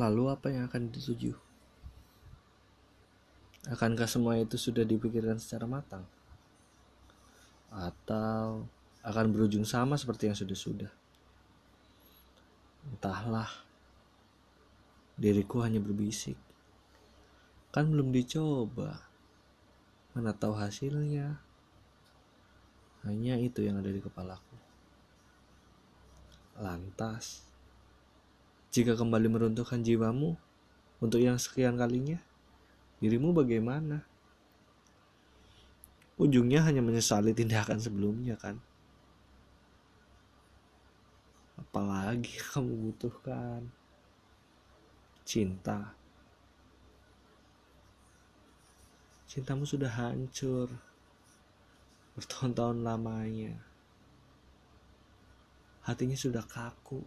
Lalu apa yang akan dituju? Akankah semua itu sudah dipikirkan secara matang? Atau akan berujung sama seperti yang sudah-sudah? Entahlah, diriku hanya berbisik. Kan belum dicoba. Mana tahu hasilnya. Hanya itu yang ada di kepalaku. Lantas, jika kembali meruntuhkan jiwamu untuk yang sekian kalinya, dirimu bagaimana? Ujungnya hanya menyesali tindakan sebelumnya kan? Apalagi kamu butuhkan cinta. Cintamu sudah hancur bertahun-tahun lamanya. Hatinya sudah kaku.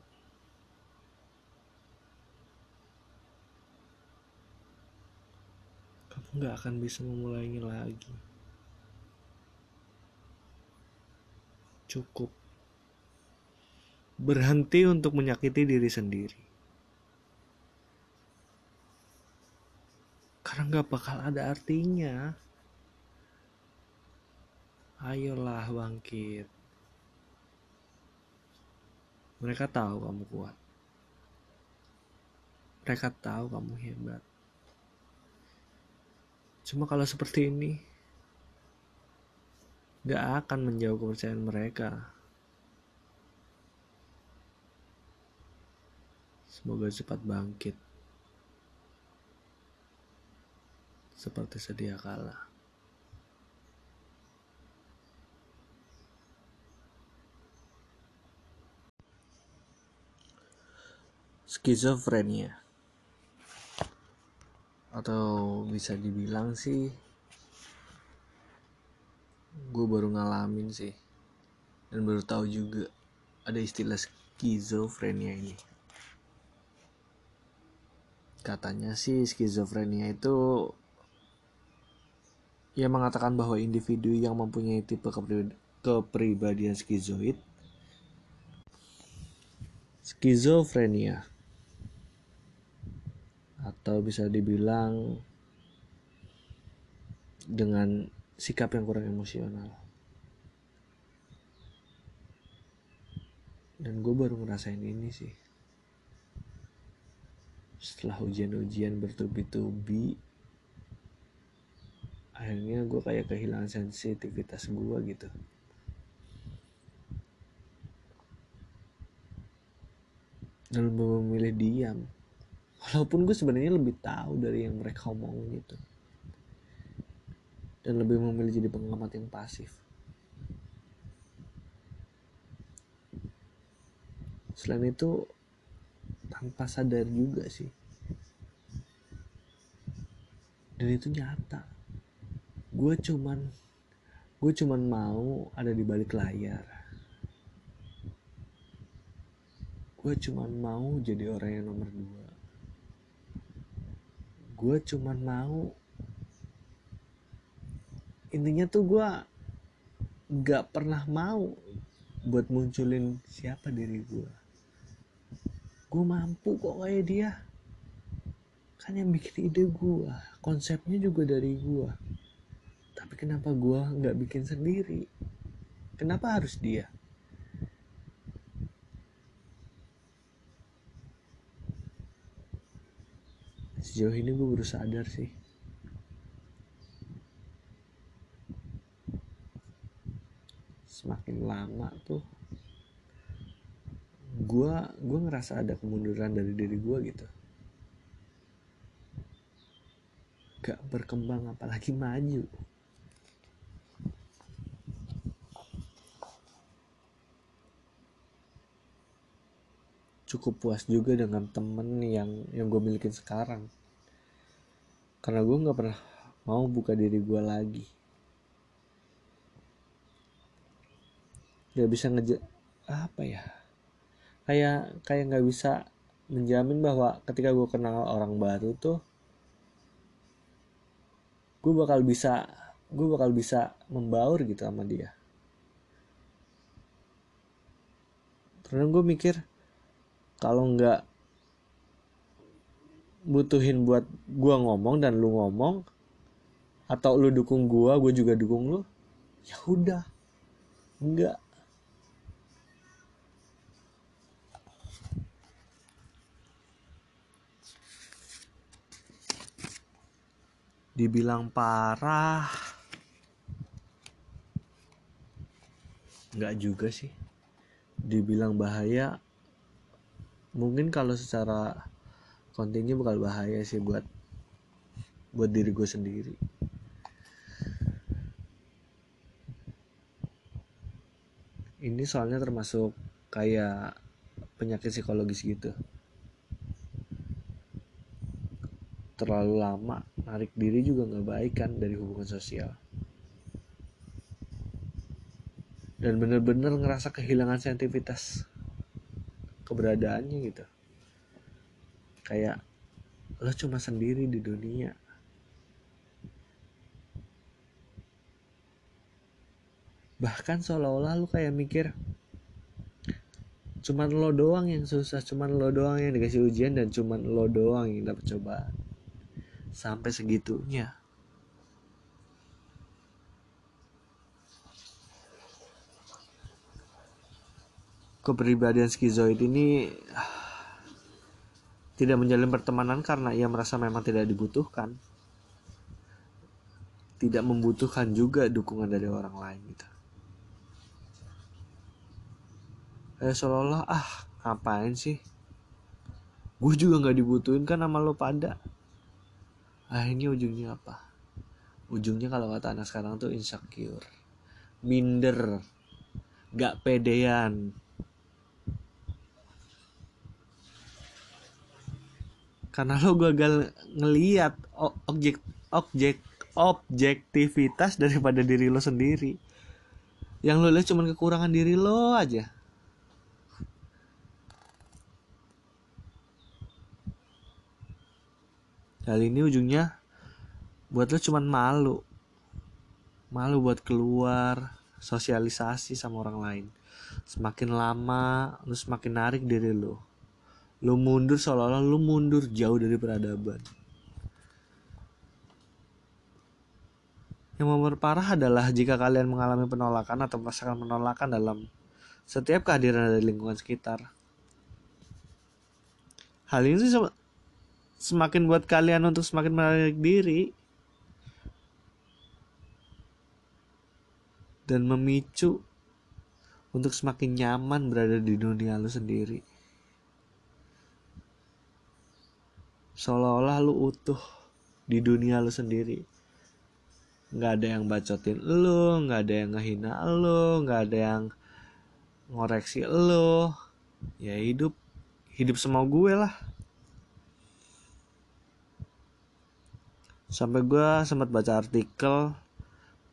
Nggak akan bisa memulainya lagi. Cukup berhenti untuk menyakiti diri sendiri. Karena nggak bakal ada artinya. Ayolah bangkit. Mereka tahu kamu kuat. Mereka tahu kamu hebat. Cuma kalau seperti ini, gak akan menjauh kepercayaan mereka. Semoga cepat bangkit. Seperti sedia kala. Skizofrenia atau bisa dibilang sih gue baru ngalamin sih. Dan baru tahu juga ada istilah skizofrenia ini. Katanya sih skizofrenia itu ia mengatakan bahwa individu yang mempunyai tipe kepribadian skizoid skizofrenia atau bisa dibilang dengan sikap yang kurang emosional. Dan gue baru ngerasain ini sih. Setelah ujian-ujian bertubi-tubi akhirnya gue kayak kehilangan sensitivitas gue gitu. Dan memilih diam walaupun gue sebenarnya lebih tahu dari yang mereka omong gitu. Dan lebih memilih jadi pengamat yang pasif. Selain itu tanpa sadar juga sih. Dan itu nyata. Gue cuman gue cuman mau ada di balik layar. Gue cuman mau jadi orang yang nomor dua gue cuman mau intinya tuh gue gak pernah mau buat munculin siapa diri gue gue mampu kok kayak dia. Kan yang bikin ide gue konsepnya juga dari gue tapi kenapa gue nggak bikin sendiri? Kenapa harus dia sejauh ini gue baru sadar sih. Semakin lama tuh gue gue ngerasa ada kemunduran dari diri gue gitu. Gak berkembang apalagi maju. Cukup puas juga dengan temen yang yang gue milikin sekarang karena gue nggak pernah mau buka diri gue lagi. Nggak bisa ngeja apa ya? Kayak kayak nggak bisa menjamin bahwa ketika gue kenal orang baru tuh gue bakal bisa gue bakal bisa membaur gitu sama dia. Karena gue mikir kalau nggak butuhin buat gua ngomong dan lu ngomong atau lu dukung gua gue juga dukung lu ya udah. Enggak. Dibilang parah. Enggak juga sih. Dibilang bahaya mungkin kalau secara kontennya bakal bahaya sih buat buat diri gue sendiri. Ini soalnya termasuk kayak penyakit psikologis gitu. Terlalu lama narik diri juga nggak baik kan dari hubungan sosial. Dan bener-bener ngerasa kehilangan sensitivitas keberadaannya gitu kayak lo cuma sendiri di dunia. Bahkan seolah-olah lu kayak mikir cuman lo doang yang susah cuman lo doang yang dikasih ujian dan cuman lo doang yang dapat cobaan. Sampai segitunya. Kepribadian skizoid ini tidak menjalin pertemanan karena ia merasa memang tidak dibutuhkan. Tidak membutuhkan juga dukungan dari orang lain gitu. Kayak seolah-olah ah ngapain sih? Gue juga nggak dibutuhin kan sama lo pada. Ini ujungnya apa? Ujungnya kalau kata anak sekarang tuh insecure minder gak pedean karena lo gagal ngeliat objek objek objektivitas daripada diri lo sendiri. Yang lo lihat cuma kekurangan diri lo aja. Hal ini ujungnya buat lo cuman malu. Malu buat keluar sosialisasi sama orang lain. Semakin lama lo semakin narik diri lo lu mundur seolah-olah lu mundur jauh dari peradaban. Yang memperparah adalah jika kalian mengalami penolakan atau merasakan penolakan dalam setiap kehadiran dari lingkungan sekitar. Hal ini semakin buat kalian untuk semakin menarik diri dan memicu untuk semakin nyaman berada di dunia lu sendiri seolah-olah lu utuh di dunia lu sendiri. Nggak ada yang bacotin lu nggak ada yang ngehina lu nggak ada yang ngoreksi lu. Ya hidup hidup semau gue lah. Sampai gue sempat baca artikel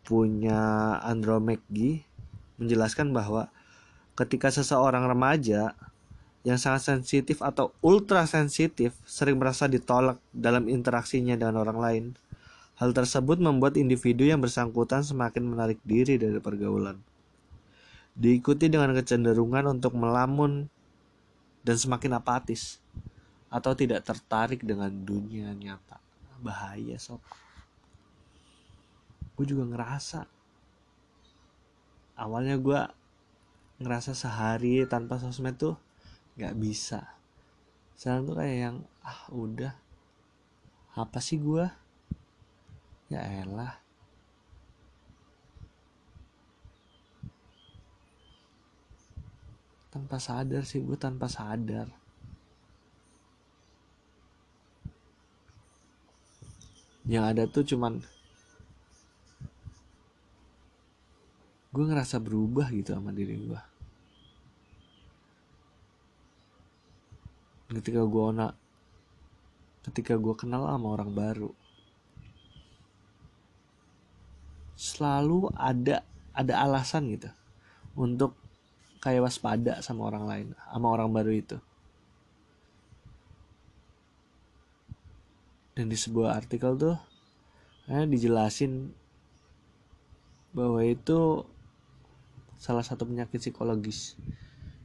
punya Andrew McGee menjelaskan bahwa ketika seseorang remaja yang sangat sensitif atau ultra sensitif sering merasa ditolak dalam interaksinya dengan orang lain. Hal tersebut membuat individu yang bersangkutan semakin menarik diri dari pergaulan. Diikuti dengan kecenderungan untuk melamun dan semakin apatis atau tidak tertarik dengan dunia nyata. Bahaya sob. Gue juga ngerasa. Awalnya gue ngerasa sehari tanpa sosmed tuh nggak bisa. Sekarang tuh kayak yang ah udah. Apa sih gue ya elah. Tanpa sadar sih gue tanpa sadar. Yang ada tuh cuman gue ngerasa berubah gitu sama diri gue ketika gue ona ketika gue kenal sama orang baru selalu ada ada alasan gitu untuk kayak waspada sama orang lain sama orang baru itu. Dan di sebuah artikel tuh eh, dijelasin bahwa itu salah satu penyakit psikologis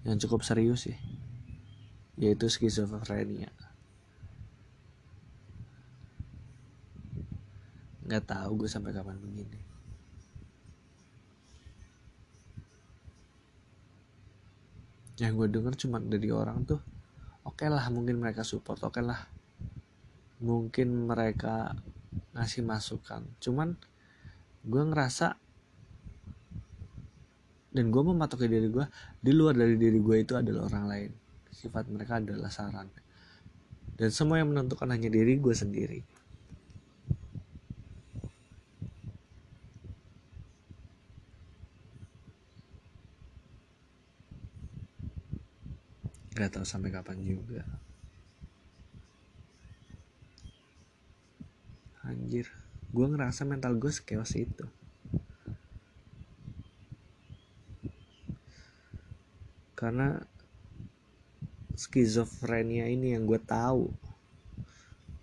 yang cukup serius sih yaitu skizofrenia. nggak tahu gue sampai kapan begini. Yang gue denger cuma dari orang tuh oke okay lah mungkin mereka support oke okay lah. Mungkin mereka ngasih masukan. Cuman gue ngerasa dan gue mematoki diri gue di luar dari diri gue itu adalah orang lain sifat mereka adalah saran dan semua yang menentukan hanya diri gue sendiri Gak tahu sampai kapan juga. Anjir, gue ngerasa mental gue sekeos itu. Karena skizofrenia ini yang gue tahu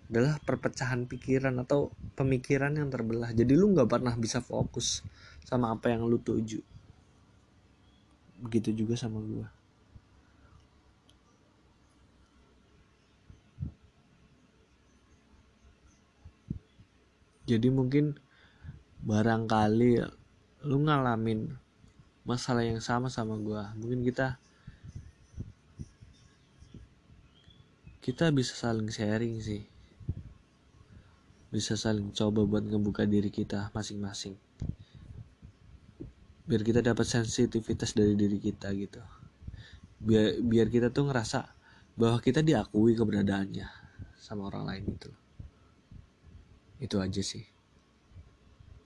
adalah perpecahan pikiran atau pemikiran yang terbelah. Jadi lu nggak pernah bisa fokus sama apa yang lu tuju. Begitu juga sama gue. jadi mungkin barangkali lu ngalamin masalah yang sama sama gue mungkin kita kita bisa saling sharing sih. Bisa saling coba buat ngebuka diri kita masing-masing. Biar kita dapat sensitivitas dari diri kita gitu. Biar biar kita tuh ngerasa bahwa kita diakui keberadaannya sama orang lain itu itu aja sih